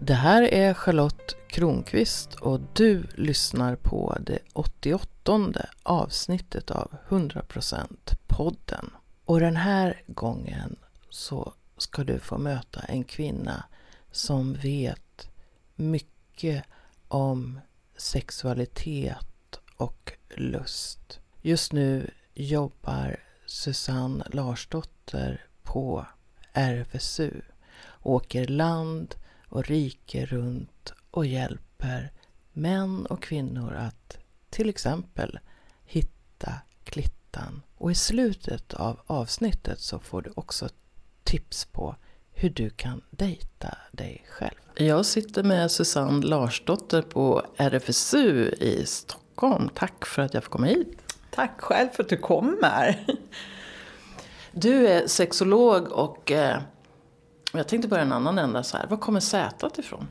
Det här är Charlotte Kronqvist och du lyssnar på det 88 avsnittet av 100% podden. Och den här gången så ska du få möta en kvinna som vet mycket om sexualitet och lust. Just nu jobbar Susanne Larsdotter på RFSU, åker land och rike runt och hjälper män och kvinnor att till exempel hitta klittan. Och i slutet av avsnittet så får du också tips på hur du kan dejta dig själv. Jag sitter med Susanne Larsdotter på RFSU i Stockholm. Tack för att jag får komma hit. Tack själv för att du kommer. Du är sexolog och eh, jag tänkte börja en annan ända så här. Var kommer sätet ifrån?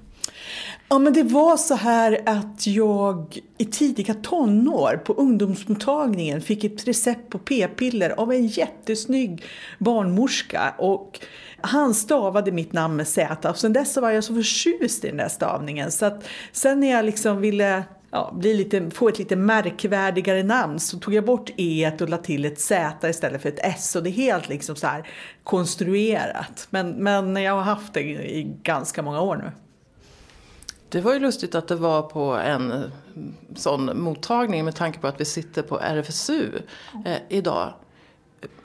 Ja men det var så här att jag i tidiga tonår på ungdomsmottagningen fick ett recept på p-piller av en jättesnygg barnmorska. Och han stavade mitt namn med Z och sen dess var jag så förtjust i den där stavningen. Så att sen när jag liksom ville ja, bli lite, få ett lite märkvärdigare namn så tog jag bort E och la till ett Z istället för ett S. Och det är helt liksom så här konstruerat. Men, men jag har haft det i ganska många år nu. Det var ju lustigt att det var på en eh, sån mottagning med tanke på att vi sitter på RFSU eh, idag.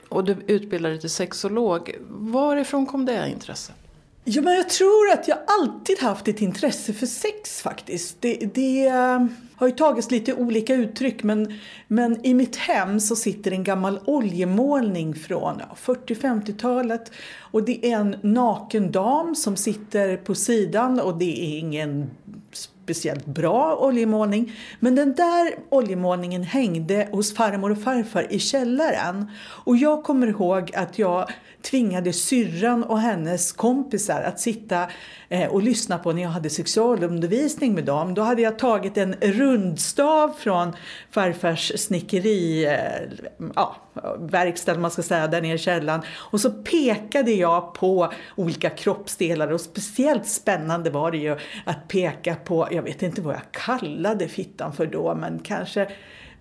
Och du utbildade dig till sexolog. Varifrån kom det intresset? Ja, men jag tror att jag alltid haft ett intresse för sex faktiskt. Det, det eh, har ju tagits lite olika uttryck men, men i mitt hem så sitter en gammal oljemålning från ja, 40-50-talet och det är en naken dam som sitter på sidan och det är ingen speciellt bra oljemålning. Men den där oljemålningen hängde hos farmor och farfar i källaren. Och jag kommer ihåg att jag tvingade syrran och hennes kompisar att sitta Eh, och lyssna på när jag hade sexualundervisning med dem. Då hade jag tagit en rundstav från farfars snickeri, eh, ja, verkstad man ska säga, där nere i källaren. Och så pekade jag på olika kroppsdelar och speciellt spännande var det ju att peka på, jag vet inte vad jag kallade fittan för då, men kanske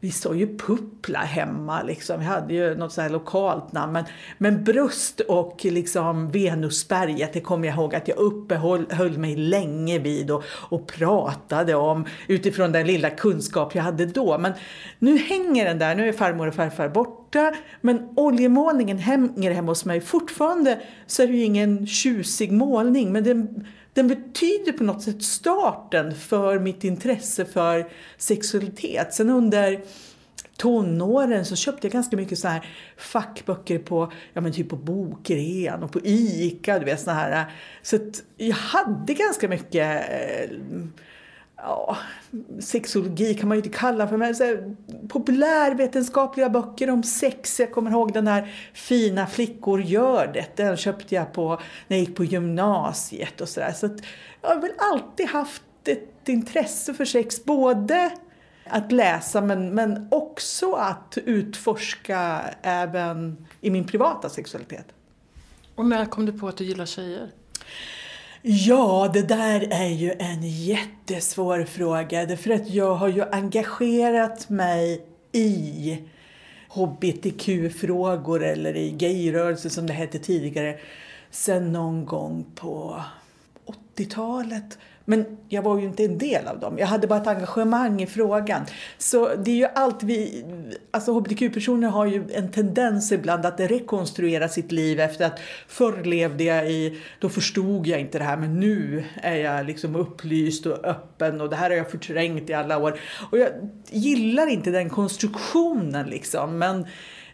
vi sa ju Puppla hemma liksom. Vi hade ju något så här lokalt namn. Men, men bröst och liksom Venusberget, det kommer jag ihåg att jag uppehöll höll mig länge vid och, och pratade om utifrån den lilla kunskap jag hade då. Men nu hänger den där, nu är farmor och farfar borta. Men oljemålningen hänger hemma hos mig. Fortfarande så är det ju ingen tjusig målning, men den den betyder på något sätt starten för mitt intresse för sexualitet. Sen under tonåren så köpte jag ganska mycket så här fackböcker på, ja men typ på Bokrean och på ICA, du vet såna här. Så att jag hade ganska mycket eh, ja, sexologi kan man ju inte kalla för, men så här, populärvetenskapliga böcker om sex. Jag kommer ihåg den här Fina flickor gör det. Den köpte jag på när jag gick på gymnasiet och sådär. Så, så jag har väl alltid haft ett intresse för sex. Både att läsa men, men också att utforska även i min privata sexualitet. Och när kom du på att du gillar tjejer? Ja, det där är ju en jättesvår fråga. Därför att jag har ju engagerat mig i hbtq-frågor eller i gayrörelse som det hette tidigare sen någon gång på 80-talet. Men jag var ju inte en del av dem. Jag hade bara ett engagemang i frågan. Så det är ju allt vi... Alltså hbtq-personer har ju en tendens ibland att rekonstruera sitt liv efter att förr levde jag i... Då förstod jag inte det här men nu är jag liksom upplyst och öppen och det här har jag förträngt i alla år. Och jag gillar inte den konstruktionen liksom. Men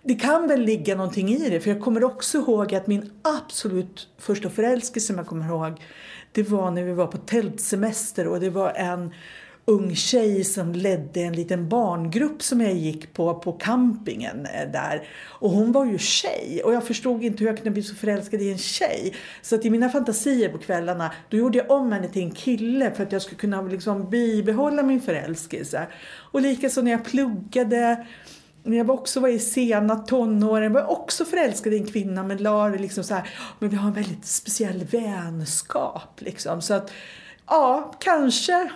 det kan väl ligga någonting i det för jag kommer också ihåg att min absolut första förälskelse som jag kommer ihåg det var när vi var på tältsemester och det var en ung tjej som ledde en liten barngrupp som jag gick på på campingen eh, där. Och hon var ju tjej och jag förstod inte hur jag kunde bli så förälskad i en tjej. Så att i mina fantasier på kvällarna då gjorde jag om henne till en kille för att jag skulle kunna liksom bibehålla min förälskelse. Och likaså när jag pluggade när jag var också var i sena tonåren var jag också förälskad i en kvinna men la det liksom så här, men vi har en väldigt speciell vänskap liksom. Så att ja, kanske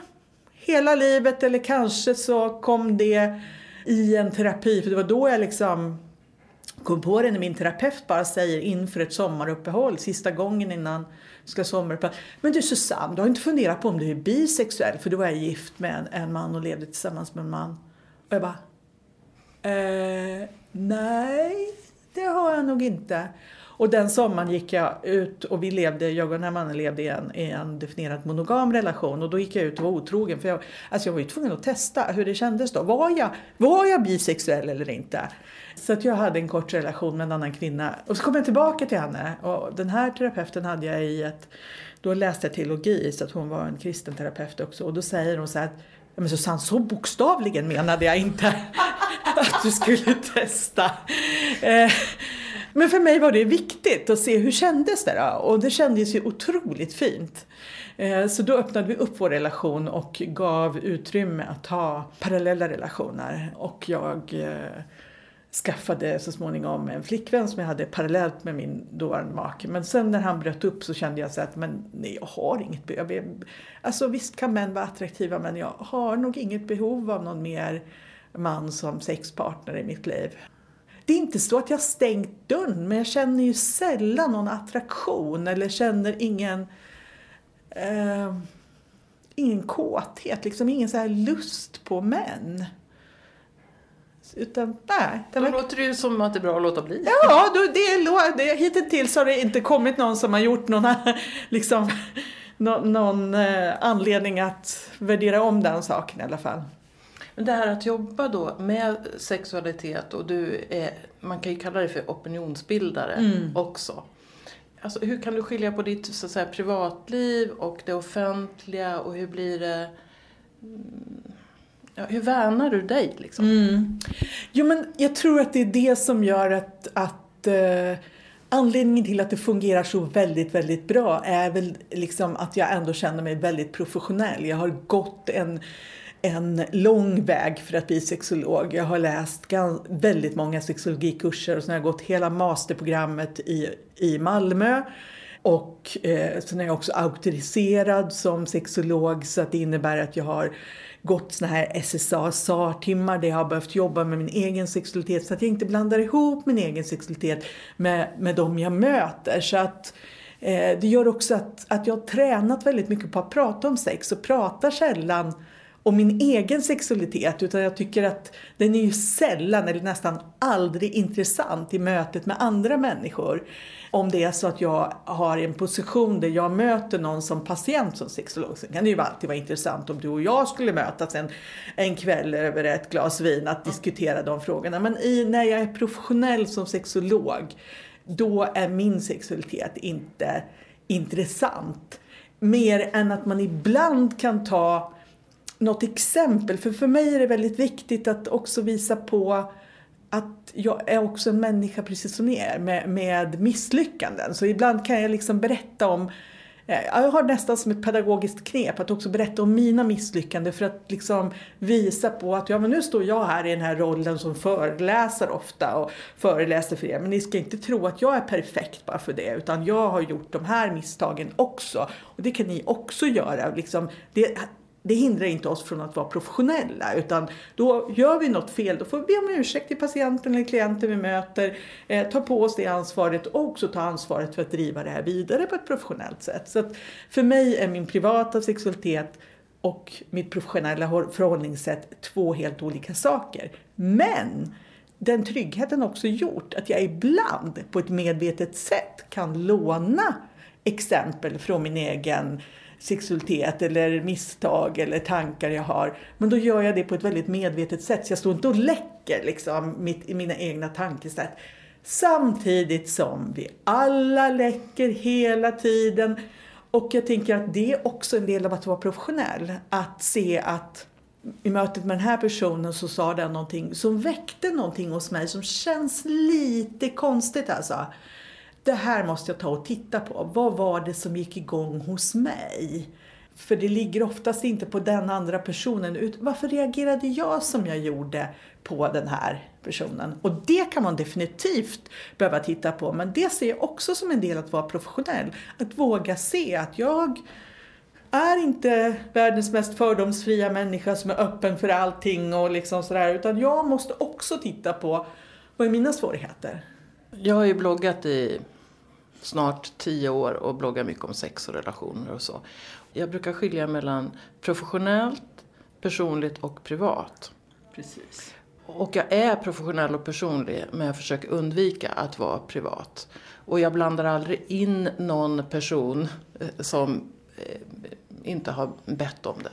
hela livet eller kanske så kom det i en terapi. För det var då jag liksom kom på det när min terapeut bara säger inför ett sommaruppehåll, sista gången innan ska sommaruppehåll. Men du Susanne, du har inte funderat på om du är bisexuell? För då var jag gift med en, en man och levde tillsammans med en man. Och jag bara, eh, nej, det har jag nog inte. Och den sommaren gick jag ut och vi levde, jag och den här mannen levde i en, i en definierad monogam relation och då gick jag ut och var otrogen för jag, alltså jag var ju tvungen att testa hur det kändes då. Var jag, var jag bisexuell eller inte? Så att jag hade en kort relation med en annan kvinna och så kom jag tillbaka till henne och den här terapeuten hade jag i ett, då läste jag teologi så att hon var en kristen terapeut också och då säger hon så här men Susanne, så bokstavligen menade jag inte att du skulle testa. Eh, men för mig var det viktigt att se hur kändes det då? Och det kändes ju otroligt fint. Eh, så då öppnade vi upp vår relation och gav utrymme att ha parallella relationer. Och jag eh, skaffade så småningom en flickvän som jag hade parallellt med min dåvarande make. Men sen när han bröt upp så kände jag så att men nej, jag har inget behov. Alltså visst kan män vara attraktiva men jag har nog inget behov av någon mer man som sexpartner i mitt liv. Det är inte så att jag stängt dörren men jag känner ju sällan någon attraktion eller känner ingen eh, ingen kåthet, liksom ingen så här lust på män. Utan nej. Då låter det ju som att det är bra att låta bli. Ja, då, det är, hittills har det inte kommit någon som har gjort någon, liksom, någon, någon eh, anledning att värdera om den saken i alla fall. Men det här att jobba då med sexualitet och du är, man kan ju kalla det för opinionsbildare mm. också. Alltså, hur kan du skilja på ditt så säga, privatliv och det offentliga och hur blir det mm, ja, hur värnar du dig liksom? Mm. Jo men jag tror att det är det som gör att, att eh, anledningen till att det fungerar så väldigt, väldigt bra är väl liksom att jag ändå känner mig väldigt professionell. Jag har gått en en lång väg för att bli sexolog. Jag har läst väldigt många sexologikurser och sen har jag gått hela masterprogrammet i, i Malmö. Och eh, sen är jag också auktoriserad som sexolog så att det innebär att jag har gått såna här SSA SAR-timmar där jag har behövt jobba med min egen sexualitet så att jag inte blandar ihop min egen sexualitet med, med de jag möter. Så att eh, det gör också att, att jag har tränat väldigt mycket på att prata om sex och pratar sällan och min egen sexualitet utan jag tycker att den är ju sällan eller nästan aldrig intressant i mötet med andra människor. Om det är så att jag har en position där jag möter någon som patient som sexolog. Sen kan det ju alltid vara intressant om du och jag skulle mötas en, en kväll över ett glas vin att diskutera de frågorna. Men i, när jag är professionell som sexolog då är min sexualitet inte intressant. Mer än att man ibland kan ta något exempel. För för mig är det väldigt viktigt att också visa på att jag är också en människa precis som ni är med, med misslyckanden. Så ibland kan jag liksom berätta om eh, jag har nästan som ett pedagogiskt knep att också berätta om mina misslyckanden för att liksom visa på att ja men nu står jag här i den här rollen som föreläsare ofta och föreläser för er men ni ska inte tro att jag är perfekt bara för det utan jag har gjort de här misstagen också och det kan ni också göra. Liksom, det, det hindrar inte oss från att vara professionella utan då gör vi något fel då får vi be om ursäkt till patienten eller klienten vi möter, eh, ta på oss det ansvaret och också ta ansvaret för att driva det här vidare på ett professionellt sätt. Så att för mig är min privata sexualitet och mitt professionella förhållningssätt två helt olika saker. Men den tryggheten har också gjort att jag ibland på ett medvetet sätt kan låna exempel från min egen sexualitet eller misstag eller tankar jag har. Men då gör jag det på ett väldigt medvetet sätt. Så jag står inte och läcker liksom mitt, i mina egna tankesätt. Samtidigt som vi alla läcker hela tiden. Och jag tänker att det är också en del av att vara professionell. Att se att i mötet med den här personen så sa den någonting som väckte någonting hos mig som känns lite konstigt alltså det här måste jag ta och titta på. Vad var det som gick igång hos mig? För det ligger oftast inte på den andra personen. Varför reagerade jag som jag gjorde på den här personen? Och det kan man definitivt behöva titta på. Men det ser jag också som en del att vara professionell. Att våga se att jag är inte världens mest fördomsfria människa som är öppen för allting och liksom sådär. Utan jag måste också titta på vad är mina svårigheter. Jag har ju bloggat i snart tio år och bloggar mycket om sex och relationer och så. Jag brukar skilja mellan professionellt, personligt och privat. Precis. Och jag är professionell och personlig men jag försöker undvika att vara privat. Och jag blandar aldrig in någon person eh, som eh, inte har bett om det.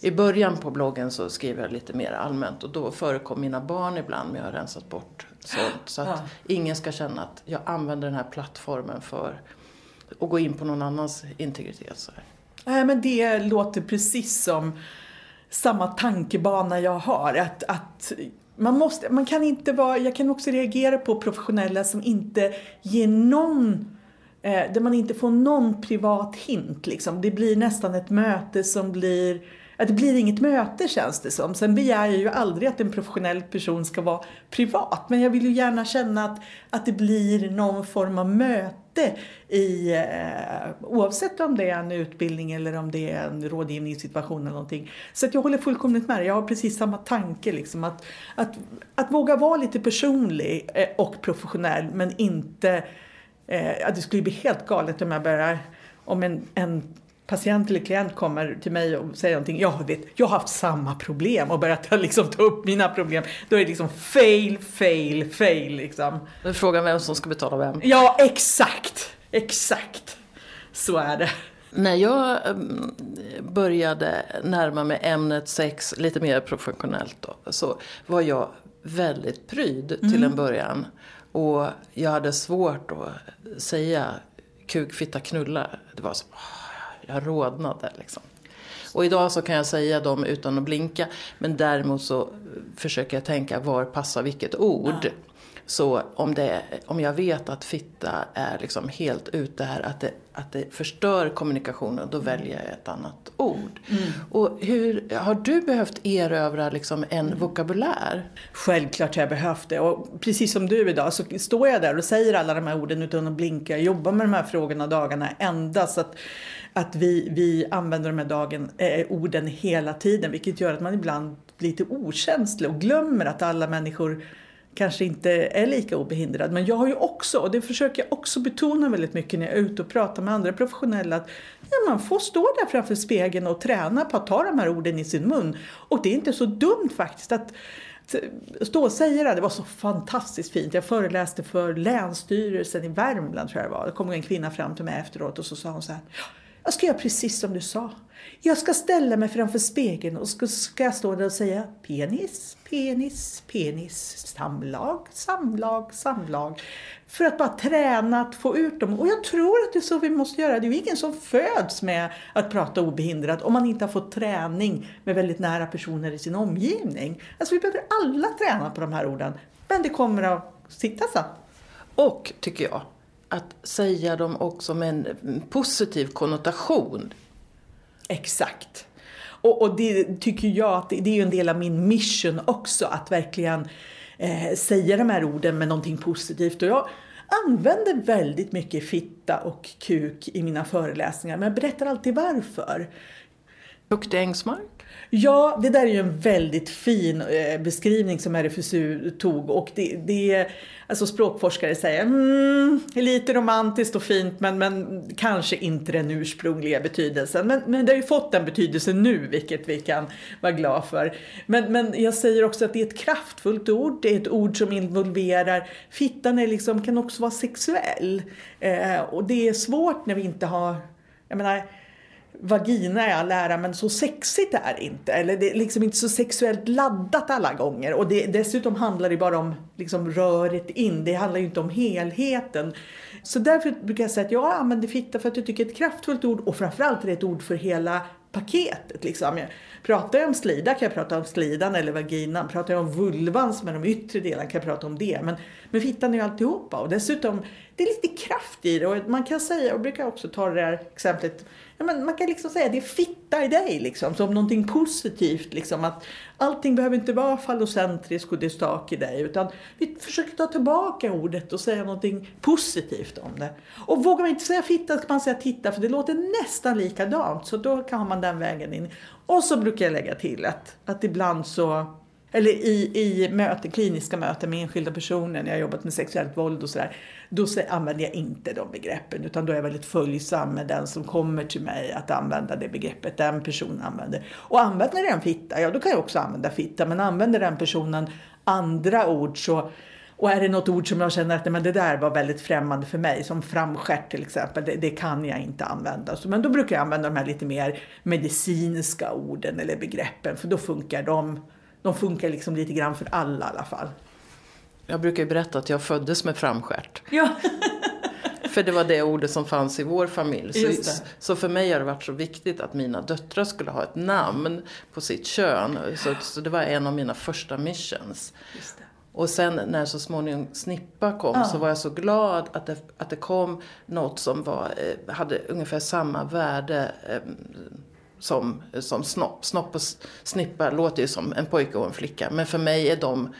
I början på bloggen så skriver jag lite mer allmänt och då förekom mina barn ibland men jag har rensat bort sånt. Så att ja. ingen ska känna att jag använder den här plattformen för att gå in på någon annans integritet. Så Nej men det låter precis som samma tankebana jag har. Att, att man, måste, man kan inte vara, jag kan också reagera på professionella som inte ger någon eh, där man inte får någon privat hint. Liksom. Det blir nästan ett möte som blir att det blir inget möte känns det som. Sen begär jag ju aldrig att en professionell person ska vara privat. Men jag vill ju gärna känna att, att det blir någon form av möte i, eh, oavsett om det är en utbildning eller om det är en rådgivningssituation eller någonting. Så att jag håller fullkomligt med dig. Jag har precis samma tanke liksom att, att, att våga vara lite personlig eh, och professionell men inte eh, att det skulle bli helt galet om jag börjar om en, en patient eller klient kommer till mig och säger någonting, jag vet, jag har haft samma problem och börjat liksom ta upp mina problem. Då är det liksom fail, fail, fail liksom. Då är frågan vem som ska betala vem. Ja, exakt, exakt. Så är det. När jag mm, började närma mig ämnet sex lite mer professionellt då, så var jag väldigt pryd till mm. en början. Och jag hade svårt att säga kuk, fitta, knulla. Det var så, jag rodnade liksom. Och idag så kan jag säga dem utan att blinka. Men däremot så försöker jag tänka var passar vilket ord. Ja. Så om, det, om jag vet att fitta är liksom helt ute här, att det, att det förstör kommunikationen, då väljer jag ett annat ord. Mm. Och hur, har du behövt erövra liksom en mm. vokabulär? Självklart har jag behövt det. Och precis som du idag så står jag där och säger alla de här orden utan att blinka. Jag jobbar med de här frågorna dagarna ända. Så att att vi, vi använder de här dagen, eh, orden hela tiden vilket gör att man ibland blir lite okänslig och glömmer att alla människor kanske inte är lika obehindrad, Men jag har ju också, och det försöker jag också betona väldigt mycket när jag är ute och pratar med andra professionella, att ja, man får stå där framför spegeln och träna på att ta de här orden i sin mun. Och det är inte så dumt faktiskt att stå och säga det. Det var så fantastiskt fint. Jag föreläste för Länsstyrelsen i Värmland tror jag det var. Det kom en kvinna fram till mig efteråt och så sa hon så här jag ska göra precis som du sa. Jag ska ställa mig framför spegeln och ska, ska jag stå där och säga penis, penis, penis, samlag, samlag, samlag. För att bara träna att få ut dem. Och jag tror att det är så vi måste göra. Det är ju ingen som föds med att prata obehindrat om man inte har fått träning med väldigt nära personer i sin omgivning. Alltså vi behöver alla träna på de här orden. Men det kommer att sitta så. Och, tycker jag, att säga dem också med en positiv konnotation. Exakt. Och, och det tycker jag att det, det är ju en del av min mission också, att verkligen eh, säga de här orden med någonting positivt. Och jag använder väldigt mycket fitta och kuk i mina föreläsningar, men jag berättar alltid varför. Fuktig ängsmark? Ja, det där är ju en väldigt fin eh, beskrivning som RFSU tog och det, det alltså språkforskare säger mm, lite romantiskt och fint men, men kanske inte den ursprungliga betydelsen. Men, men det har ju fått den betydelsen nu vilket vi kan vara glada för. Men, men jag säger också att det är ett kraftfullt ord, det är ett ord som involverar, fittan är liksom, kan också vara sexuell. Eh, och det är svårt när vi inte har, jag menar vagina är all ära men så sexigt är det inte. Eller det är liksom inte så sexuellt laddat alla gånger. Och det, dessutom handlar det bara om liksom röret in. Det handlar ju inte om helheten. Så därför brukar jag säga att jag använder fitta för att jag tycker det är ett kraftfullt ord och framförallt är det ett ord för hela paketet. Liksom. Jag pratar jag om slida kan jag prata om slidan eller vaginan. Pratar jag om vulvan som är de yttre delarna kan jag prata om det. Men, men fittan är ju alltihopa och dessutom det är lite kraft i det och man kan säga, och brukar också ta det där exemplet men man kan liksom säga det är fitta i dig liksom, som någonting positivt. Liksom, att allting behöver inte vara fallocentriskt och det är stak i dig. Utan vi försöker ta tillbaka ordet och säga någonting positivt om det. Och vågar man inte säga fitta ska man säga titta för det låter nästan likadant. Så då kan man den vägen in. Och så brukar jag lägga till att, att ibland så eller i, i möten, kliniska möten med enskilda personer när jag jobbat med sexuellt våld och sådär. Då använder jag inte de begreppen utan då är jag väldigt följsam med den som kommer till mig att använda det begreppet den personen använder. Och använder den fitta, ja då kan jag också använda fitta. Men använder den personen andra ord så och är det något ord som jag känner att men det där var väldigt främmande för mig, som framskärt till exempel, det, det, kan jag inte använda. Så, men då brukar jag använda de här lite mer medicinska orden eller begreppen, för då funkar de de funkar liksom lite grann för alla i alla fall. Jag brukar ju berätta att jag föddes med framskärt. Ja. för det var det ordet som fanns i vår familj. Så, så, för mig har det varit så viktigt att mina döttrar skulle ha ett namn på sitt kön. Så, så det var en av mina första missions. Och sen när så småningom snippa kom ja. så var jag så glad att det, att det kom något som var, eh, hade ungefär samma värde eh, som, som snopp. Snopp och snippa låter ju som en pojke och en flicka. Men för mig är de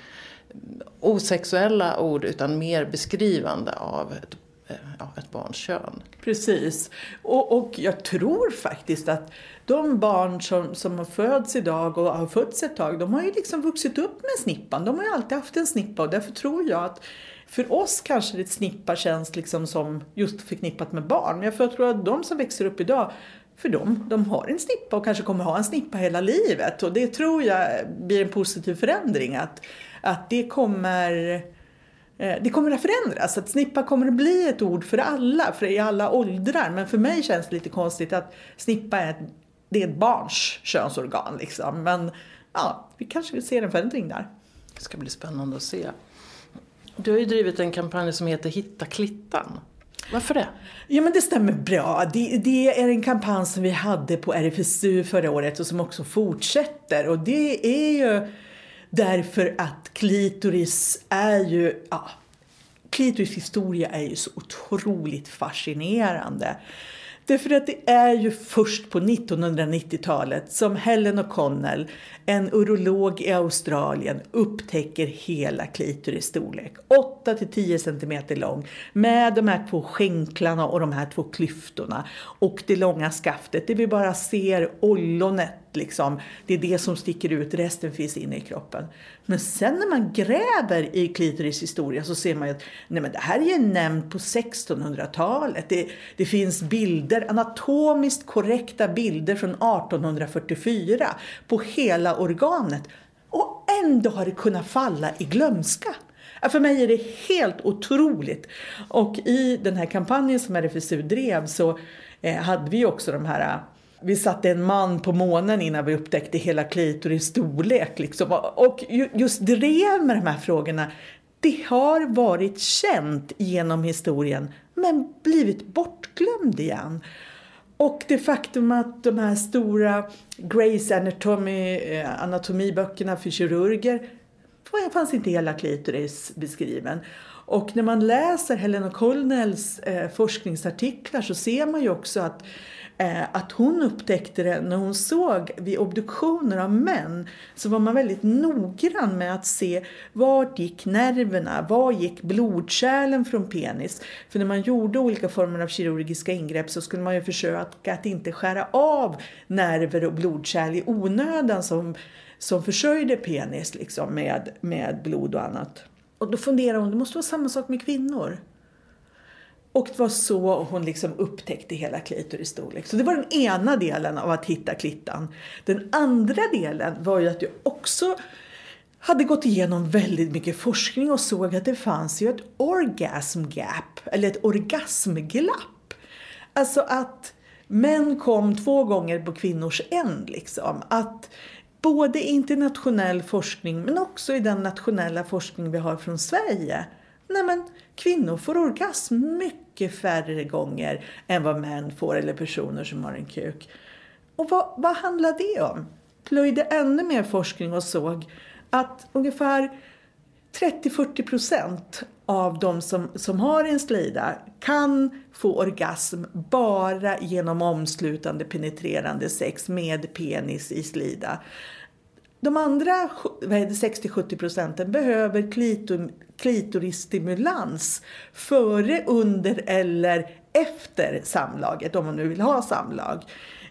osexuella ord utan mer beskrivande av ett, eh, ja, ett barns kön. Precis. Och, och jag tror faktiskt att de barn som, som har fötts idag och har fötts ett tag, de har ju liksom vuxit upp med snippan. De har ju alltid haft en snippa och därför tror jag att för oss kanske det snippa känns liksom som just förknippat med barn. Men jag tror att de som växer upp idag för dem. De har en snippa och kanske kommer ha en snippa hela livet. Och det tror jag blir en positiv förändring. Att, att det kommer eh, det kommer att förändras. Att snippa kommer att bli ett ord för alla, för i alla åldrar. Men för mig känns det lite konstigt att snippa är ett, det är ett barns könsorgan. Liksom. Men ja, vi kanske vill se en förändring där. Det ska bli spännande att se. Du har ju drivit en kampanj som heter Hitta Klittan. Varför det? Ja men det stämmer bra. Det, det, är en kampanj som vi hade på RFSU förra året och som också fortsätter. Och det är ju därför att klitoris är ju, ja, klitoris historia är ju så otroligt fascinerande. Därför att det är ju först på 1990-talet som Helen O'Connell, en urolog i Australien, upptäcker hela klitoris storlek. 8 10 cm lång med de här två skänklarna och de här två klyftorna och det långa skaftet. Det vi bara ser ollonet liksom. Det är det som sticker ut, resten finns inne i kroppen. Men sen när man gräver i klitoris historia så ser man ju att nej men det här är ju nämnt på 1600-talet. Det, det finns bilder, anatomiskt korrekta bilder från 1844 på hela organet. Och ändå har det kunnat falla i glömska. För mig är det helt otroligt. Och i den här kampanjen som RFSU drev så eh, hade vi också de här vi satte en man på månen innan vi upptäckte hela klitoris storlek. Liksom. Och just drev med de här frågorna. Det har varit känt genom historien men blivit bortglömd igen. Och det faktum att de här stora Grace Anatomy, eh, anatomiböckerna för kirurger fanns inte hela klitoris beskriven. Och när man läser Helena Colnells eh, forskningsartiklar så ser man ju också att Eh, att hon upptäckte det när hon såg vid obduktioner av män så var man väldigt noggrann med att se vart gick nerverna, var gick blodkärlen från penis. För när man gjorde olika former av kirurgiska ingrepp så skulle man ju försöka att inte skära av nerver och blodkärl i onödan som, som försörjde penis liksom med, med blod och annat. Och då funderar hon, det måste vara samma sak med kvinnor. Och det var så hon liksom upptäckte hela klitoris storlek. Liksom. Så det var den ena delen av att hitta klittan. Den andra delen var ju att jag också hade gått igenom väldigt mycket forskning och såg att det fanns ju ett orgasm gap, eller ett orgasmglapp. Alltså att män kom två gånger på kvinnors änd liksom. Att både internationell forskning men också i den nationella forskning vi har från Sverige. Nej men, kvinnor får orgasm mycket färre gånger än vad män får eller personer som har en kuk. Och vad, vad handlar det om? Plöjde ännu mer forskning och såg att ungefär 30-40 procent av de som, som har en slida kan få orgasm bara genom omslutande penetrerande sex med penis i slida. De andra 60-70 procenten behöver klitor, klitorisstimulans före, under eller efter samlaget, om man nu vill ha samlag.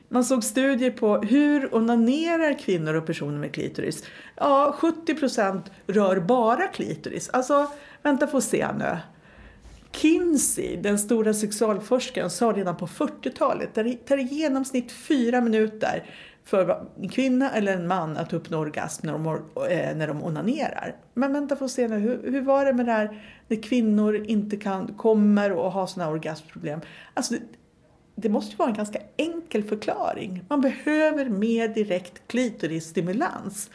Man såg studier på hur onanerar kvinnor och personer med klitoris. Ja, 70 procent rör bara klitoris. Alltså, vänta få se nu. Kinsey, den stora sexualforskaren, sa redan på 40-talet att det tar i genomsnitt fyra minuter för en kvinna eller en man att uppnå orgasm när de, eh, när de onanerar. Men vänta få se nu, hur, hur var det med det här när kvinnor inte kan, kommer och har sådana orgasmproblem? Alltså, det, det måste ju vara en ganska enkel förklaring. Man behöver mer direkt klitorisstimulans.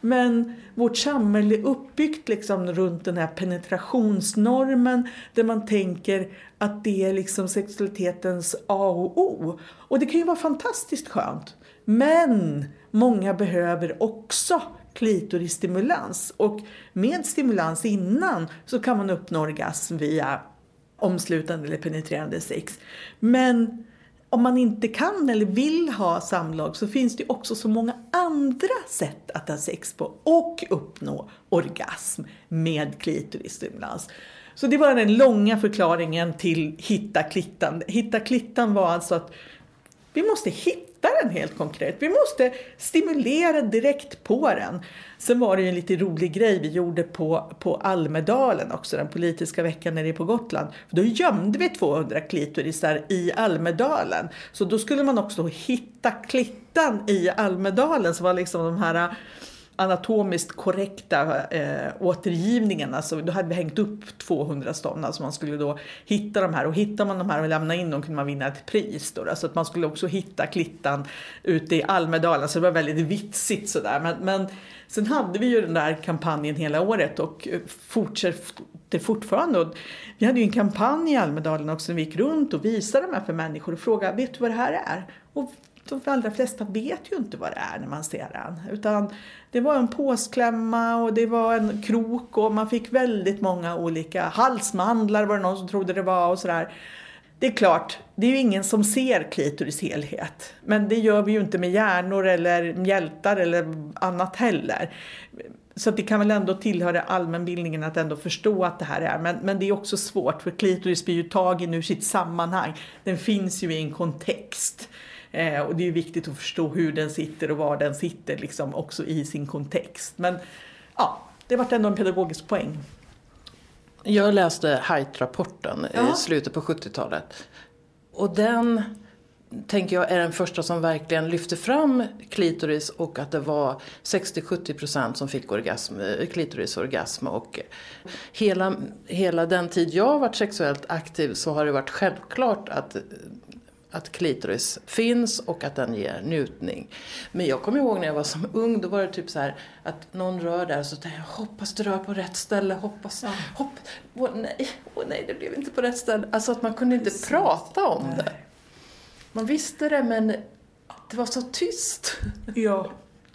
Men vårt samhälle är uppbyggt liksom runt den här penetrationsnormen där man tänker att det är liksom sexualitetens A och O. Och det kan ju vara fantastiskt skönt. Men många behöver också klitorisstimulans och med stimulans innan så kan man uppnå orgasm via omslutande eller penetrerande sex. Men om man inte kan eller vill ha samlag så finns det också så många andra sätt att ha sex på och uppnå orgasm med klitorisstimulans. Så det var den långa förklaringen till hitta klittan. Hitta klittan var alltså att vi måste hitta den helt konkret. Vi måste stimulera direkt på den. Sen var det ju en lite rolig grej vi gjorde på, på Almedalen också, den politiska veckan nere på Gotland. Då gömde vi 200 klitorisar i Almedalen. Så då skulle man också hitta klittan i Almedalen som var liksom de här anatomiskt korrekta eh, återgivningen. Alltså, då hade vi hängt upp 200 stånd. Alltså man skulle då hitta de här och hittar man de här och lämna in dem kunde man vinna ett pris. Då, Så att man skulle också hitta klittan ute i Almedalen. Så det var väldigt vitsigt sådär. Men, men sen hade vi ju den där kampanjen hela året och eh, fortsätter fortfarande. Och vi hade ju en kampanj i Almedalen också när vi gick runt och visade de här för människor och frågade vet du vad det här är? Och de allra flesta vet ju inte vad det är när man ser den. Utan det var en påsklämma och det var en krok och man fick väldigt många olika halsmandlar var det någon som trodde det var och sådär. Det är klart, det är ju ingen som ser klitoris helhet. Men det gör vi ju inte med hjärnor eller mjältar eller annat heller. Så det kan väl ändå tillhöra allmänbildningen att ändå förstå att det här är. Men, men det är också svårt för klitoris blir ju tagen ur sitt sammanhang. Den finns ju i en kontext. Eh, och det är viktigt att förstå hur den sitter och var den sitter liksom också i sin kontext. Men ja, det vart ändå en pedagogisk poäng. Jag läste Height-rapporten ja. i slutet på 70-talet. Och den tänker jag är den första som verkligen lyfter fram klitoris och att det var 60-70% som fick orgasm, klitorisorgasm. Och hela, hela den tid jag har varit sexuellt aktiv så har det varit självklart att att klitoris finns och att den ger njutning. Men jag kommer ihåg när jag var som ung, då var det typ så här att någon rör där så tänkte jag hoppas du rör på rätt ställe, hoppas, ja. hopp, åh nej, åh nej det blev inte på rätt ställe. Alltså att man kunde inte Precis. prata om nej. det. Man visste det men det var så tyst. Ja,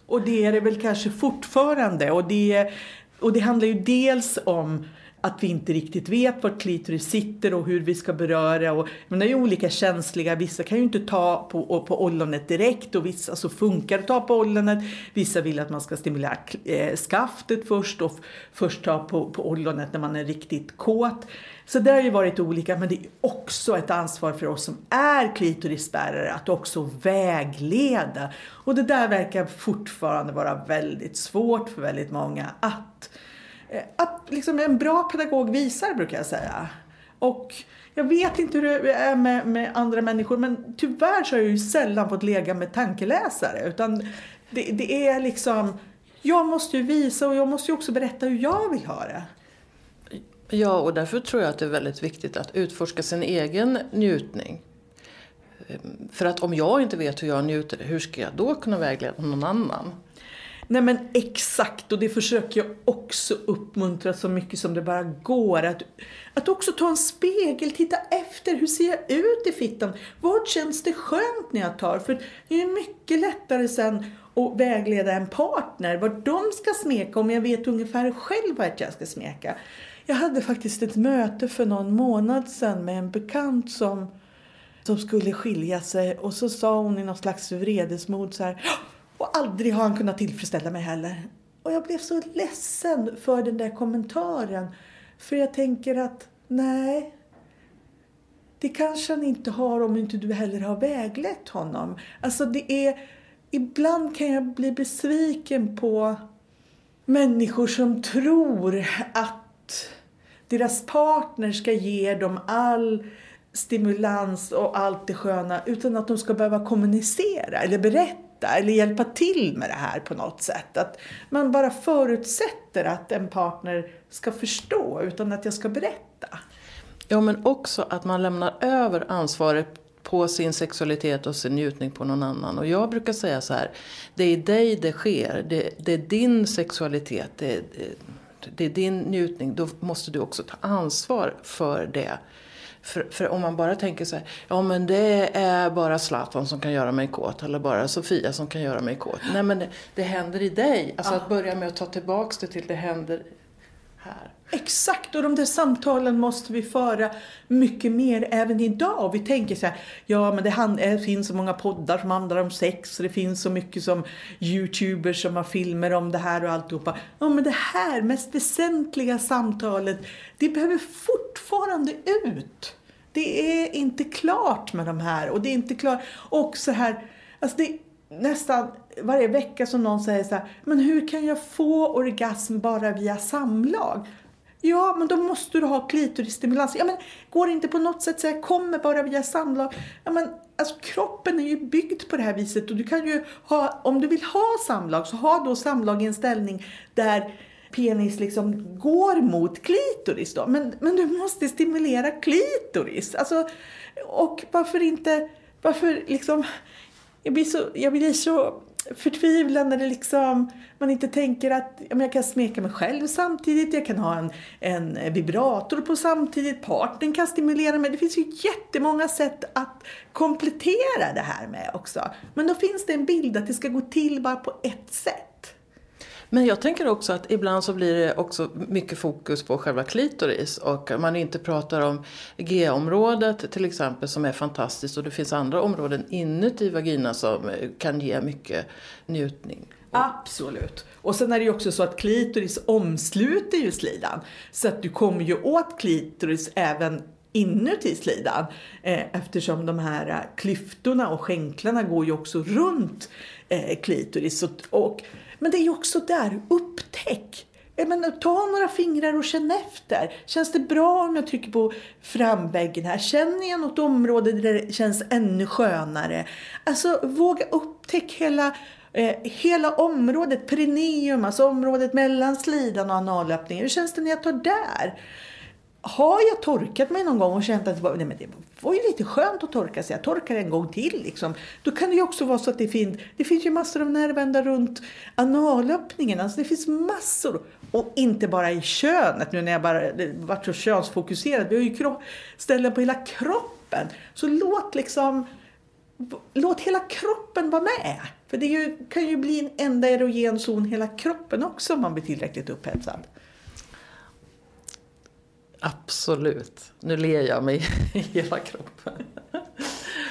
och det är det väl kanske fortfarande och det, och det handlar ju dels om att vi inte riktigt vet var klitoris sitter och hur vi ska beröra. Och, men det är ju olika känsliga. Vissa kan ju inte ta på, på ollonet direkt och vissa så funkar att ta på ollonet. Vissa vill att man ska stimulera eh, skaftet först och först ta på, på ollonet när man är riktigt kåt. Så det har ju varit olika men det är också ett ansvar för oss som är klitorisbärare att också vägleda. Och det där verkar fortfarande vara väldigt svårt för väldigt många att Eh, att liksom en bra pedagog visar brukar jag säga. Och jag vet inte hur det är med, med andra människor men tyvärr så har jag ju sällan fått lägga med tankeläsare. Utan det, det är liksom, jag måste ju visa och jag måste ju också berätta hur jag vill ha det. Ja, och därför tror jag att det är väldigt viktigt att utforska sin egen njutning. För att om jag inte vet hur jag njuter, hur ska jag då kunna vägleda någon annan? Nej men exakt och det försöker jag också uppmuntra så mycket som det bara går. Att, att också ta en spegel, titta efter, hur ser jag ut i fittan? Vart känns det skönt när jag tar? För det är mycket lättare sen att vägleda en partner vart de ska smeka om jag vet ungefär själv vart jag ska smeka. Jag hade faktiskt ett möte för någon månad sedan med en bekant som, som skulle skilja sig och så sa hon i något slags vredesmod så här och aldrig har han kunnat tillfredsställa mig heller. Och jag blev så ledsen för den där kommentaren. För jag tänker att nej, det kanske han inte har om inte du heller har väglett honom. Alltså det är, ibland kan jag bli besviken på människor som tror att deras partner ska ge dem all stimulans och allt det sköna utan att de ska behöva kommunicera eller berätta eller hjälpa till med det här på något sätt. Att man bara förutsätter att en partner ska förstå utan att jag ska berätta. Ja, men också att man lämnar över ansvaret på sin sexualitet och sin njutning på någon annan. Och jag brukar säga så här, det är i dig det sker. Det, det är din sexualitet, det, det, det är din njutning. Då måste du också ta ansvar för det. För, för, om man bara tänker så här, ja men det är bara Zlatan som kan göra mig kåt eller bara Sofia som kan göra mig kåt. Nej men det, det händer i dig. Alltså att börja med att ta tillbaks det till det händer här. Exakt, och de där samtalen måste vi föra mycket mer även idag. Vi tänker så här, ja men det, hand, det finns så många poddar som handlar om sex och det finns så mycket som youtubers som har filmer om det här och alltihopa. Ja men det här mest väsentliga samtalet, det behöver fortfarande ut. Det är inte klart med de här och det är inte klart. Och så här, alltså det nästan varje vecka som någon säger så här, men hur kan jag få orgasm bara via samlag? Ja, men då måste du ha klitorisstimulans. Ja, men går det inte på något sätt säga kommer bara via samlag? Ja, men alltså kroppen är ju byggd på det här viset och du kan ju ha, om du vill ha samlag så ha då samlag i en ställning där penis liksom går mot klitoris då. Men, men du måste stimulera klitoris. Alltså, och varför inte, varför liksom, jag blir så, jag blir så förtvivlan när det liksom, man inte tänker att ja, jag kan smeka mig själv samtidigt, jag kan ha en, en vibrator på samtidigt, partnern kan stimulera mig. Det finns ju jättemånga sätt att komplettera det här med också. Men då finns det en bild att det ska gå till bara på ett sätt. Men jag tänker också att ibland så blir det också mycket fokus på själva klitoris och man inte pratar om G-området till exempel som är fantastiskt och det finns andra områden inuti vagina som eh, kan ge mycket njutning. Absolut. Och sen är det ju också så att klitoris omsluter ju slidan. Så att du kommer ju åt klitoris även inuti slidan. Eh, eftersom de här eh, klyftorna och skänklarna går ju också runt eh, klitoris. Och, och men det är ju också där, upptäck. Men, ta några fingrar och känn efter. Känns det bra om jag trycker på framväggen här? Känner jag något område där det känns ännu skönare? Alltså våga upptäcka hela, eh, hela området, perineum, alltså området mellan slidan och analöppningen. Hur känns det när jag tar där? Har jag torkat mig någon gång och känt att det var, nej men det var ju lite skönt att torka sig, jag torkar en gång till. Liksom. Då kan det ju också vara så att det finns, det finns ju massor av nervändar runt analöppningen. Alltså det finns massor. Och inte bara i könet, nu när jag bara varit så könsfokuserad. Vi har ju kropp, ställen på hela kroppen. Så låt liksom, låt hela kroppen vara med. För det ju, kan ju bli en enda erogen zon hela kroppen också om man blir tillräckligt upphetsad. Absolut. Nu ler jag mig i hela kroppen.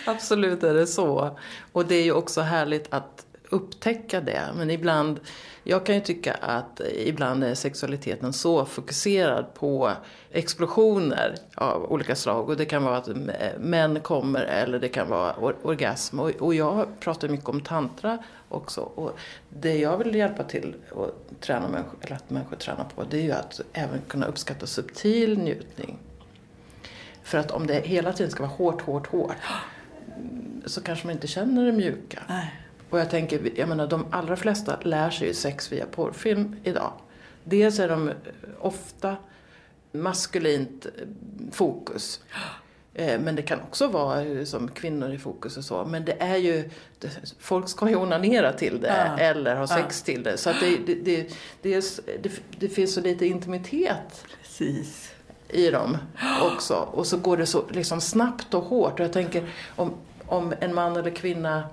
Absolut är det så. Och det är ju också härligt att upptäcka det. Men ibland, jag kan ju tycka att ibland är sexualiteten så fokuserad på explosioner av olika slag. Och det kan vara att män kommer eller det kan vara orgasm. Och jag pratar mycket om tantra också. Och det jag vill hjälpa till att träna människor, eller att människor tränar på det är ju att även kunna uppskatta subtil njutning. För att om det hela tiden ska vara hårt, hårt, hårt så kanske man inte känner det mjuka. Nej. Och jag tänker, jag menar de allra flesta lär sig ju sex via porrfilm idag. Dels är de ofta maskulint fokus. Eh, men det kan också vara som kvinnor i fokus och så. Men det är ju, folk ska ju onanera till det ja. eller ha sex ja. till det. Så det, det, det, det, är, det, det finns så lite intimitet Precis. i dem också. Och så går det så liksom snabbt och hårt. Och jag tänker om, om en man eller kvinna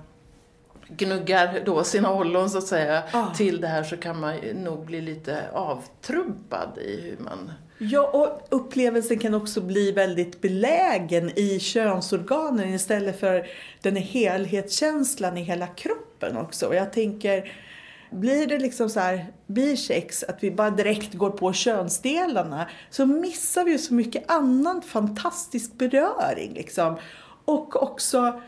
gnuggar då sina ollon så att säga ah. till det här så kan man nog bli lite avtrubbad i hur man Ja, och upplevelsen kan också bli väldigt belägen i könsorganen istället för den helhetskänslan i hela kroppen också. Och jag tänker, blir det liksom så här bisex, att vi bara direkt går på könsdelarna, så missar vi ju så mycket annan fantastisk beröring liksom. Och också,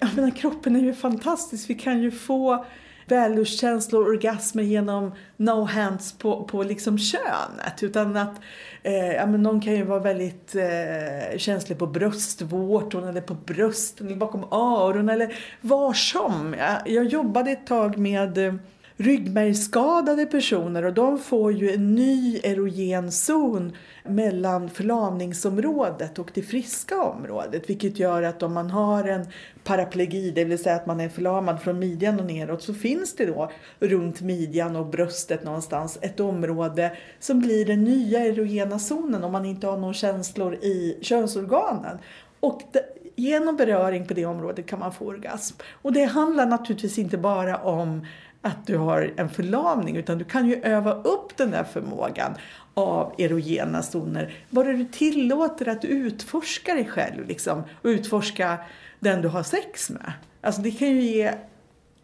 jag menar kroppen är ju fantastisk, vi kan ju få vällustkänslor och orgasmer genom no hands på, på liksom könet. Utan att eh, ja, men någon kan ju vara väldigt eh, känslig på bröstvårtorna eller på brösten eller bakom öronen eller var som. Jag, jag jobbade ett tag med eh, ryggmärgsskadade personer och de får ju en ny erogen zon mellan förlamningsområdet och det friska området. Vilket gör att om man har en paraplegi, det vill säga att man är förlamad från midjan och neråt, så finns det då runt midjan och bröstet någonstans ett område som blir den nya erogena zonen om man inte har några känslor i könsorganen. Och det, genom beröring på det området kan man få orgasm. Och det handlar naturligtvis inte bara om att du har en förlamning utan du kan ju öva upp den där förmågan av erogena zoner. Bara du tillåter att du utforskar dig själv liksom, och utforska den du har sex med. Alltså det kan ju ge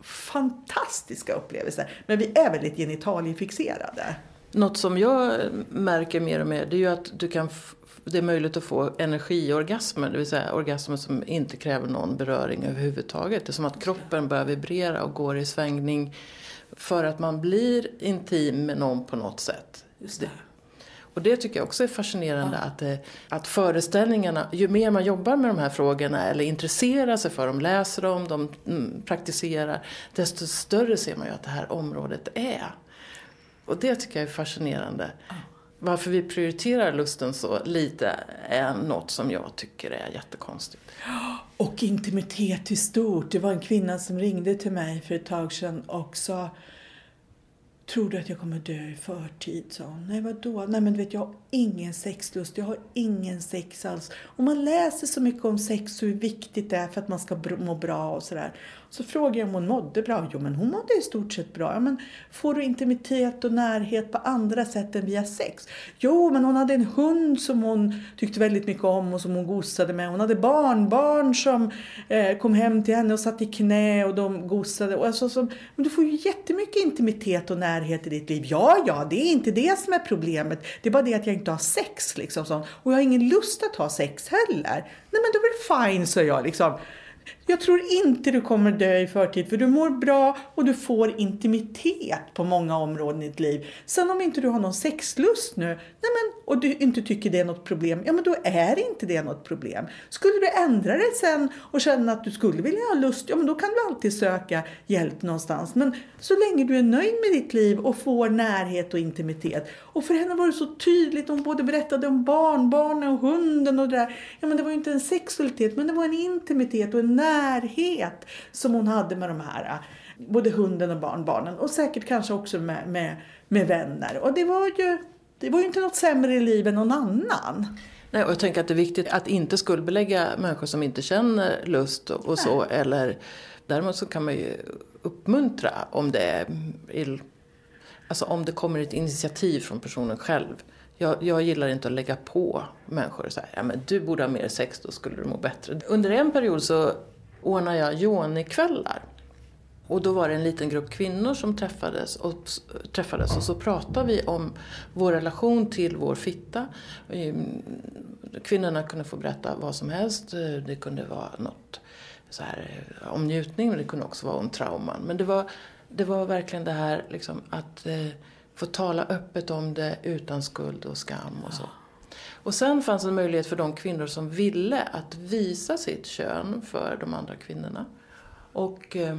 fantastiska upplevelser. Men vi är väldigt genitaliefixerade. Något som jag märker mer och mer det är ju att du kan det är möjligt att få energiorgasmer, det vill säga orgasmer som inte kräver någon beröring överhuvudtaget. Det är som att kroppen börjar vibrera och går i svängning för att man blir intim med någon på något sätt. Just det. Och det tycker jag också är fascinerande ja. att, eh, att föreställningarna, ju mer man jobbar med de här frågorna eller intresserar sig för dem, läser dem, de mm, praktiserar, desto större ser man ju att det här området är. Och det tycker jag är fascinerande. Ja. Varför vi prioriterar lusten så lite är något som jag tycker är jättekonstigt. Och intimitet i stort. Det var en kvinna som ringde till mig för ett tag sedan och sa Tror du att jag kommer dö i förtid? sa hon. Nej, vadå? Nej, men du vet, jag har ingen sexlust. Jag har ingen sex alls. Och man läser så mycket om sex och hur viktigt det är för att man ska må bra och sådär. Så frågade jag om hon mådde bra. Jo, men hon mådde i stort sett bra. Ja, men får du intimitet och närhet på andra sätt än via sex? Jo, men hon hade en hund som hon tyckte väldigt mycket om och som hon gosade med. Hon hade barnbarn som eh, kom hem till henne och satt i knä och de gosade. Och alltså, så, men du får ju jättemycket intimitet och närhet i ditt liv. Ja, ja, det är inte det som är problemet. Det är bara det att jag inte har sex. Liksom. Och jag har ingen lust att ha sex heller. Nej, men då är det fine, sa jag. Liksom. Jag tror inte du kommer dö i förtid för du mår bra och du får intimitet på många områden i ditt liv. Sen om inte du har någon sexlust nu nej men, och du inte tycker det är något problem, ja men då är inte det något problem. Skulle du ändra dig sen och känna att du skulle vilja ha lust, ja men då kan du alltid söka hjälp någonstans. Men så länge du är nöjd med ditt liv och får närhet och intimitet. Och för henne var det så tydligt, hon både berättade om barnbarnen och hunden och det där. Ja men det var ju inte en sexualitet men det var en intimitet och en närhet som hon hade med de här, både hunden och barnbarnen och säkert kanske också med, med, med vänner. Och det var ju det var ju inte något sämre i livet än någon annan. Nej, och jag tänker att det är viktigt att inte skuldbelägga människor som inte känner lust och, och så. Eller, däremot så kan man ju uppmuntra om det är Alltså om det kommer ett initiativ från personen själv. Jag, jag gillar inte att lägga på människor så här, ja men du borde ha mer sex, då skulle du må bättre. Under en period så ordnar jag jonikvällar. Och då var det en liten grupp kvinnor som träffades och, träffades och så pratade vi om vår relation till vår fitta. Kvinnorna kunde få berätta vad som helst. Det kunde vara något så här, eh, om njutning men det kunde också vara om trauman. Men det var, det var verkligen det här liksom, att eh, få tala öppet om det utan skuld och skam och så. Och sen fanns en möjlighet för de kvinnor som ville att visa sitt kön för de andra kvinnorna. Och, eh,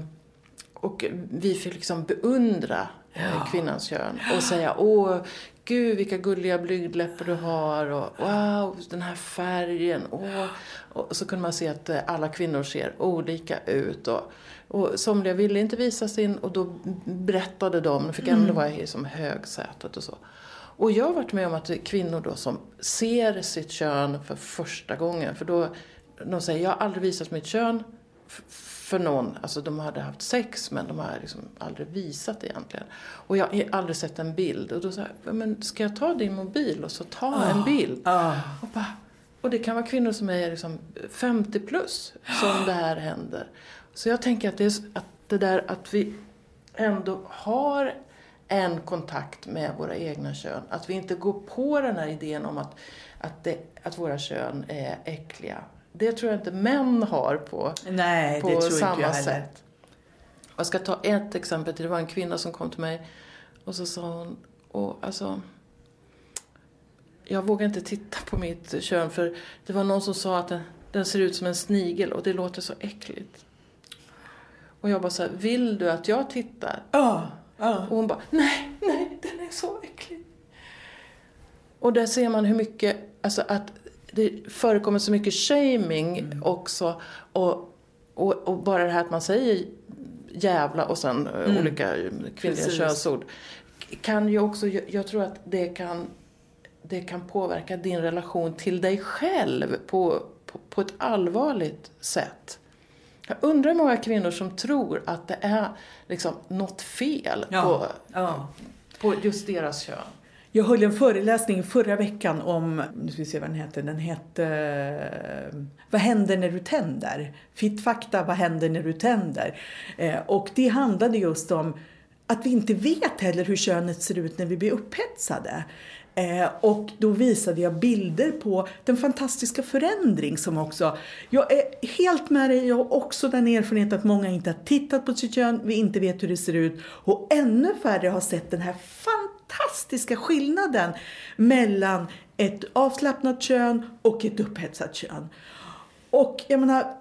och vi fick liksom beundra ja. kvinnans kön och säga åh, gud vilka gulliga blygdläppar du har och wow, den här färgen. Åh. Och så kunde man se att eh, alla kvinnor ser olika ut. Och, och somliga ville inte visa sin och då berättade de, de fick ändå mm. vara i som högsätet och så. Och jag har varit med om att kvinnor då som ser sitt kön för första gången, för då, de säger jag har aldrig visat mitt kön för någon, alltså de hade haft sex men de har liksom aldrig visat egentligen. Och jag har aldrig sett en bild. Och då sa jag, men ska jag ta din mobil och så ta oh. en bild? Oh. Och, bara, och det kan vara kvinnor som är liksom 50 plus som det här händer. Så jag tänker att det, är, att det där att vi ändå har en kontakt med våra egna kön. Att vi inte går på den här idén om att, att, det, att våra kön är äckliga. Det tror jag inte män har på, Nej, på samma sätt. Jag ska ta ett exempel till. Det var en kvinna som kom till mig och så sa hon, och alltså, jag vågar inte titta på mitt kön för det var någon som sa att den, den ser ut som en snigel och det låter så äckligt. Och jag bara så här, vill du att jag tittar? Ja. Ja. Och hon bara, nej, nej, den är så äcklig. Och där ser man hur mycket, alltså att det förekommer så mycket shaming mm. också. Och, och, och, bara det här att man säger jävla och sen eh, mm. olika kvinnliga Precis. könsord. Kan ju också, jag tror att det kan, det kan påverka din relation till dig själv på, på, på ett allvarligt sätt. Jag undrar hur många kvinnor som tror att det är liksom något fel ja. På, ja. på just deras kön. Jag höll en föreläsning förra veckan om, nu ska vi se vad den hette, den hette Vad händer när du tänder? Fittfakta, vad händer när du tänder? Eh, och det handlade just om att vi inte vet heller hur könet ser ut när vi blir upphetsade. Eh, och då visade jag bilder på den fantastiska förändring som också... Jag är helt med dig, jag har också den erfarenheten att många inte har tittat på sitt kön, vi inte vet hur det ser ut och ännu färre har sett den här fantastiska skillnaden mellan ett avslappnat kön och ett upphetsat kön. Och jag menar,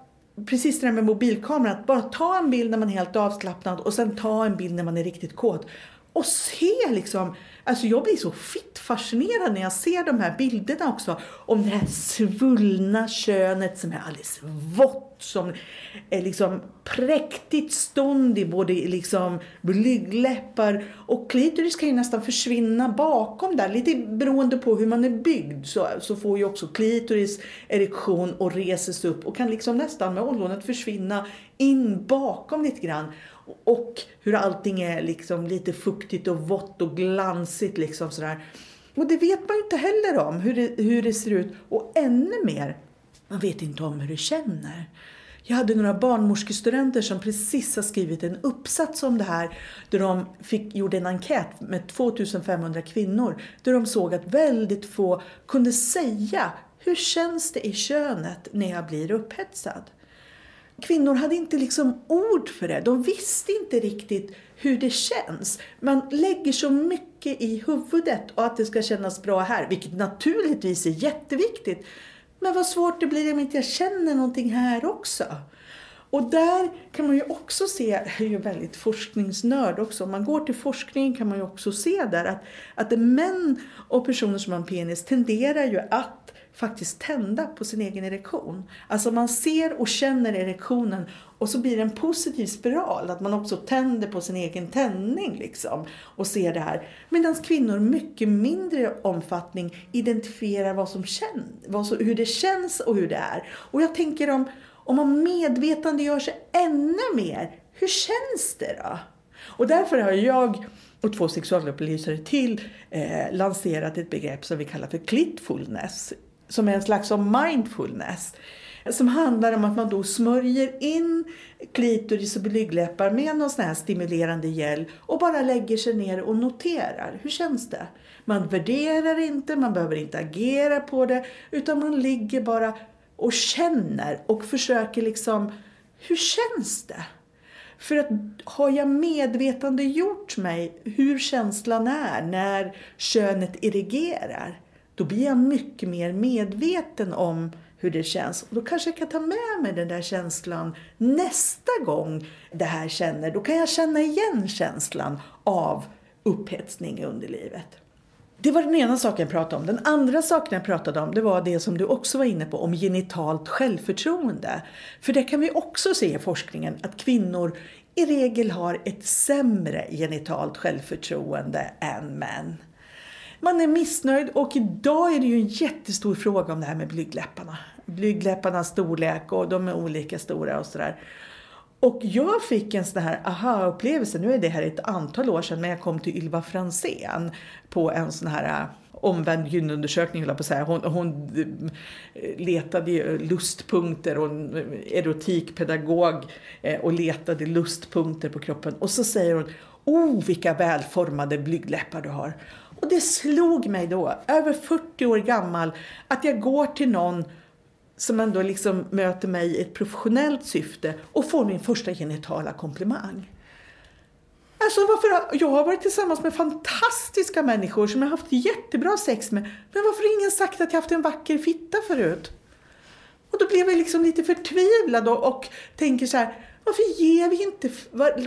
precis det där med mobilkameran, att bara ta en bild när man är helt avslappnad och sen ta en bild när man är riktigt kåt. Och se liksom Alltså jag blir så fitt fascinerad när jag ser de här bilderna också. Om det här svullna könet som är alldeles vått. Som är liksom präktigt stånd i både liksom blygdläppar och klitoris kan ju nästan försvinna bakom där. Lite beroende på hur man är byggd så, så får ju också klitoris erektion och reses upp och kan liksom nästan med ollonet försvinna in bakom lite grann. Och hur allting är liksom lite fuktigt och vått och glansigt liksom sådär. Och det vet man ju inte heller om, hur det, hur det ser ut. Och ännu mer, man vet inte om hur det känner. Jag hade några barnmorskestudenter som precis har skrivit en uppsats om det här. Där de fick, gjorde en enkät med 2500 kvinnor. Där de såg att väldigt få kunde säga hur känns det i könet när jag blir upphetsad kvinnor hade inte liksom ord för det. De visste inte riktigt hur det känns. Man lägger så mycket i huvudet och att det ska kännas bra här, vilket naturligtvis är jätteviktigt. Men vad svårt det blir om inte jag känner någonting här också. Och där kan man ju också se, jag är ju väldigt forskningsnörd också, om man går till forskningen kan man ju också se där att, att män och personer som har en penis tenderar ju att faktiskt tända på sin egen erektion. Alltså man ser och känner erektionen och så blir det en positiv spiral, att man också tänder på sin egen tändning liksom och ser det här. Medan kvinnor mycket mindre omfattning identifierar vad som känns, vad som, hur det känns och hur det är. Och jag tänker om, om man medvetande gör sig ännu mer, hur känns det då? Och därför har jag och två sexualupplysare till eh, lanserat ett begrepp som vi kallar för clitfulness som är en slags av mindfulness. Som handlar om att man då smörjer in klitoris och blygdläppar med någon sån här stimulerande gel och bara lägger sig ner och noterar. Hur känns det? Man värderar inte, man behöver inte agera på det utan man ligger bara och känner och försöker liksom, hur känns det? För att har jag medvetande gjort mig hur känslan är när könet erigerar då blir jag mycket mer medveten om hur det känns. Och då kanske jag kan ta med mig den där känslan nästa gång det här känner. Då kan jag känna igen känslan av upphetsning i underlivet. Det var den ena saken jag pratade om. Den andra saken jag pratade om det var det som du också var inne på, om genitalt självförtroende. För det kan vi också se i forskningen att kvinnor i regel har ett sämre genitalt självförtroende än män. Man är missnöjd och idag är det ju en jättestor fråga om det här med blygdläpparna. Blygdläpparnas storlek och de är olika stora och sådär. Och jag fick en sån här aha-upplevelse, nu är det här ett antal år sedan, men jag kom till Ylva Fransén på en sån här äh, omvänd gynundersökning, på att säga. Hon, hon äh, letade ju lustpunkter hon äh, erotikpedagog och letade lustpunkter på kroppen. Och så säger hon, oh vilka välformade blygdläppar du har. Och det slog mig då, över 40 år gammal, att jag går till någon som ändå liksom möter mig i ett professionellt syfte och får min första genitala komplimang. Alltså varför, jag har varit tillsammans med fantastiska människor som jag har haft jättebra sex med. Men varför har ingen sagt att jag haft en vacker fitta förut? Och då blev jag liksom lite förtvivlad och, och tänker så här, varför ger vi inte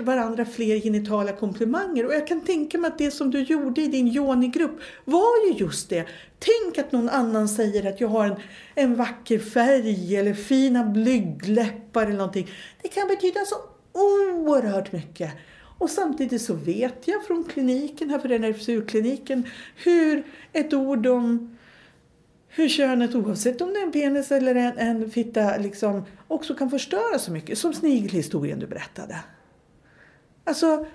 varandra fler genitala komplimanger? Och jag kan tänka mig att det som du gjorde i din yoni-grupp var ju just det. Tänk att någon annan säger att jag har en, en vacker färg eller fina blygdläppar eller någonting. Det kan betyda så oerhört mycket. Och samtidigt så vet jag från kliniken, här för den RFSU-kliniken, hur ett ord om hur könet, oavsett om det är en penis eller en, en fitta, liksom, också kan förstöra så mycket. Som snigelhistorien du berättade. Alltså,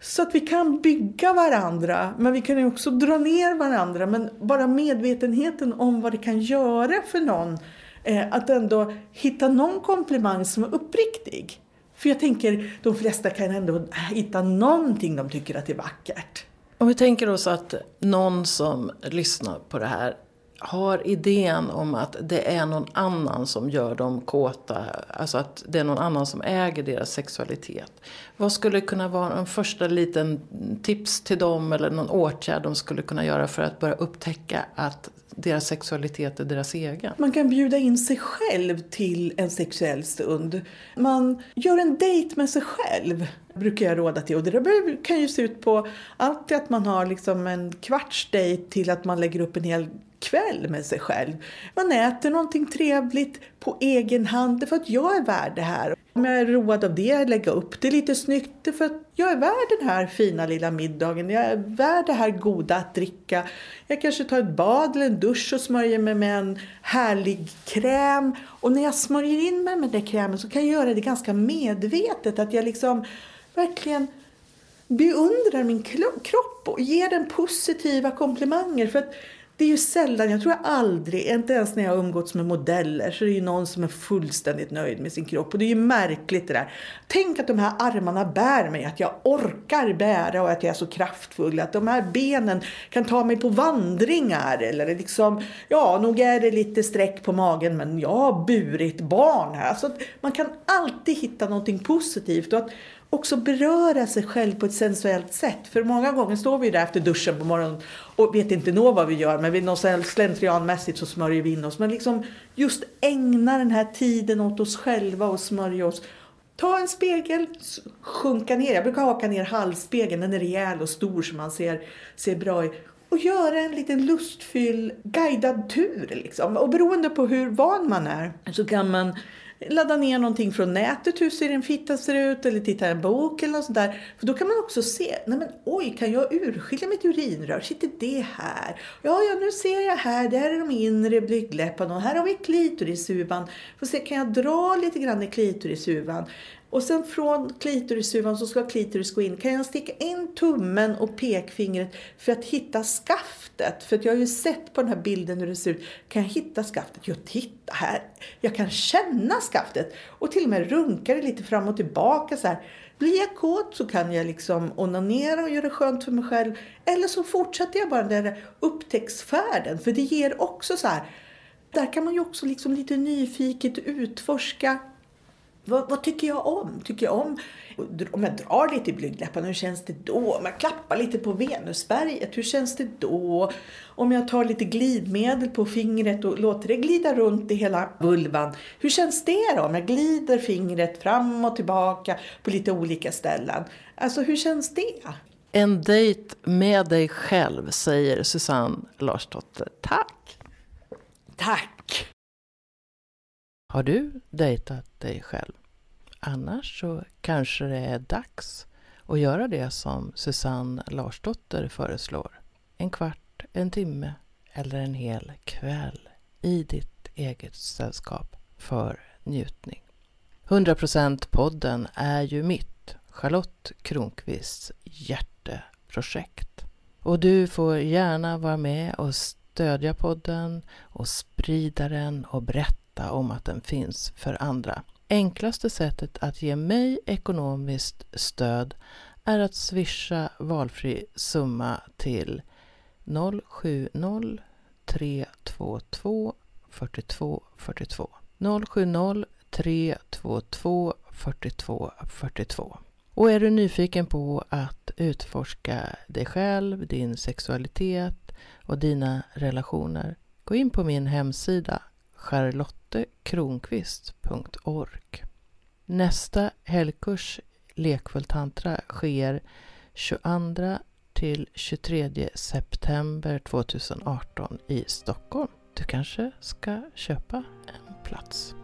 så att vi kan bygga varandra, men vi kan också dra ner varandra. Men bara medvetenheten om vad det kan göra för någon. Eh, att ändå hitta någon komplimang som är uppriktig. För jag tänker, de flesta kan ändå hitta någonting de tycker att är vackert. Om vi tänker oss att någon som lyssnar på det här har idén om att det är någon annan som gör dem kåta, alltså att det är någon annan som äger deras sexualitet. Vad skulle kunna vara en första liten tips till dem eller någon åtgärd de skulle kunna göra för att börja upptäcka att deras sexualitet är deras egen? Man kan bjuda in sig själv till en sexuell stund. Man gör en dejt med sig själv brukar jag råda till. Och det kan ju se ut på allt att man har liksom en kvarts dejt till att man lägger upp en hel kväll med sig själv. Man äter någonting trevligt på egen hand för att jag är värd det här. Om jag är road av det, lägga upp det lite snyggt för att jag är värd den här fina lilla middagen. Jag är värd det här goda att dricka. Jag kanske tar ett bad eller en dusch och smörjer mig med en härlig kräm. Och när jag smörjer in mig med den krämen så kan jag göra det ganska medvetet. Att jag liksom verkligen beundrar min kropp och ger den positiva komplimanger. För att det är ju sällan, jag tror jag aldrig, inte ens när jag har umgåtts med modeller, så är det ju någon som är fullständigt nöjd med sin kropp. Och det är ju märkligt det där. Tänk att de här armarna bär mig, att jag orkar bära och att jag är så kraftfull. Att de här benen kan ta mig på vandringar. Eller liksom, ja, nog är det lite streck på magen, men jag har burit barn här. Alltså, man kan alltid hitta någonting positivt. Och att också beröra sig själv på ett sensuellt sätt. För många gånger står vi där efter duschen på morgonen och vet inte nå vad vi gör, men vi något slentrianmässigt så smörjer vi in oss. Men liksom just ägna den här tiden åt oss själva och smörja oss. Ta en spegel, sjunka ner. Jag brukar haka ner halsspegeln, den är rejäl och stor så man ser, ser bra i. Och göra en liten lustfylld guidad tur. Liksom. Och beroende på hur van man är så kan man ladda ner någonting från nätet, hur ser en fitta ser ut, eller titta i en bok eller något sånt där. För då kan man också se, nej men oj, kan jag urskilja mitt urinrör? Sitter det här? Ja, ja, nu ser jag här, där är de inre blygdläpparna och här har vi klitorishuvan. Får se, kan jag dra lite grann i klitorishuvan? Och sen från klitorishuvan så ska klitoris gå in. Kan jag sticka in tummen och pekfingret för att hitta skaftet? För att jag har ju sett på den här bilden hur det ser ut. Kan jag hitta skaftet? Jo, titta här! Jag kan känna skaftet och till och med runka det lite fram och tillbaka så här. Blir jag kåt så kan jag liksom onanera och göra det skönt för mig själv. Eller så fortsätter jag bara den där upptäcktsfärden. För det ger också så här. Där kan man ju också liksom lite nyfiket utforska vad, vad, tycker jag om? Tycker jag om om jag drar lite i blygdläpparna, hur känns det då? Om jag klappar lite på Venusberget, hur känns det då? Om jag tar lite glidmedel på fingret och låter det glida runt i hela vulvan, hur känns det då? Om jag glider fingret fram och tillbaka på lite olika ställen. Alltså hur känns det? En dejt med dig själv, säger Susanne Larsdotter. Tack! Tack! Har du dejtat dig själv? Annars så kanske det är dags att göra det som Susanne Larsdotter föreslår. En kvart, en timme eller en hel kväll i ditt eget sällskap för njutning. 100% podden är ju mitt, Charlotte Kronqvists hjärteprojekt. Och du får gärna vara med och stödja podden och sprida den och berätta om att den finns för andra. Enklaste sättet att ge mig ekonomiskt stöd är att swisha valfri summa till 070 322 42 42 070 322 42 42 och är du nyfiken på att utforska dig själv, din sexualitet och dina relationer, gå in på min hemsida charlottekronqvist.org. Nästa helgkurs Lekfull tantra sker 22 till 23 september 2018 i Stockholm. Du kanske ska köpa en plats.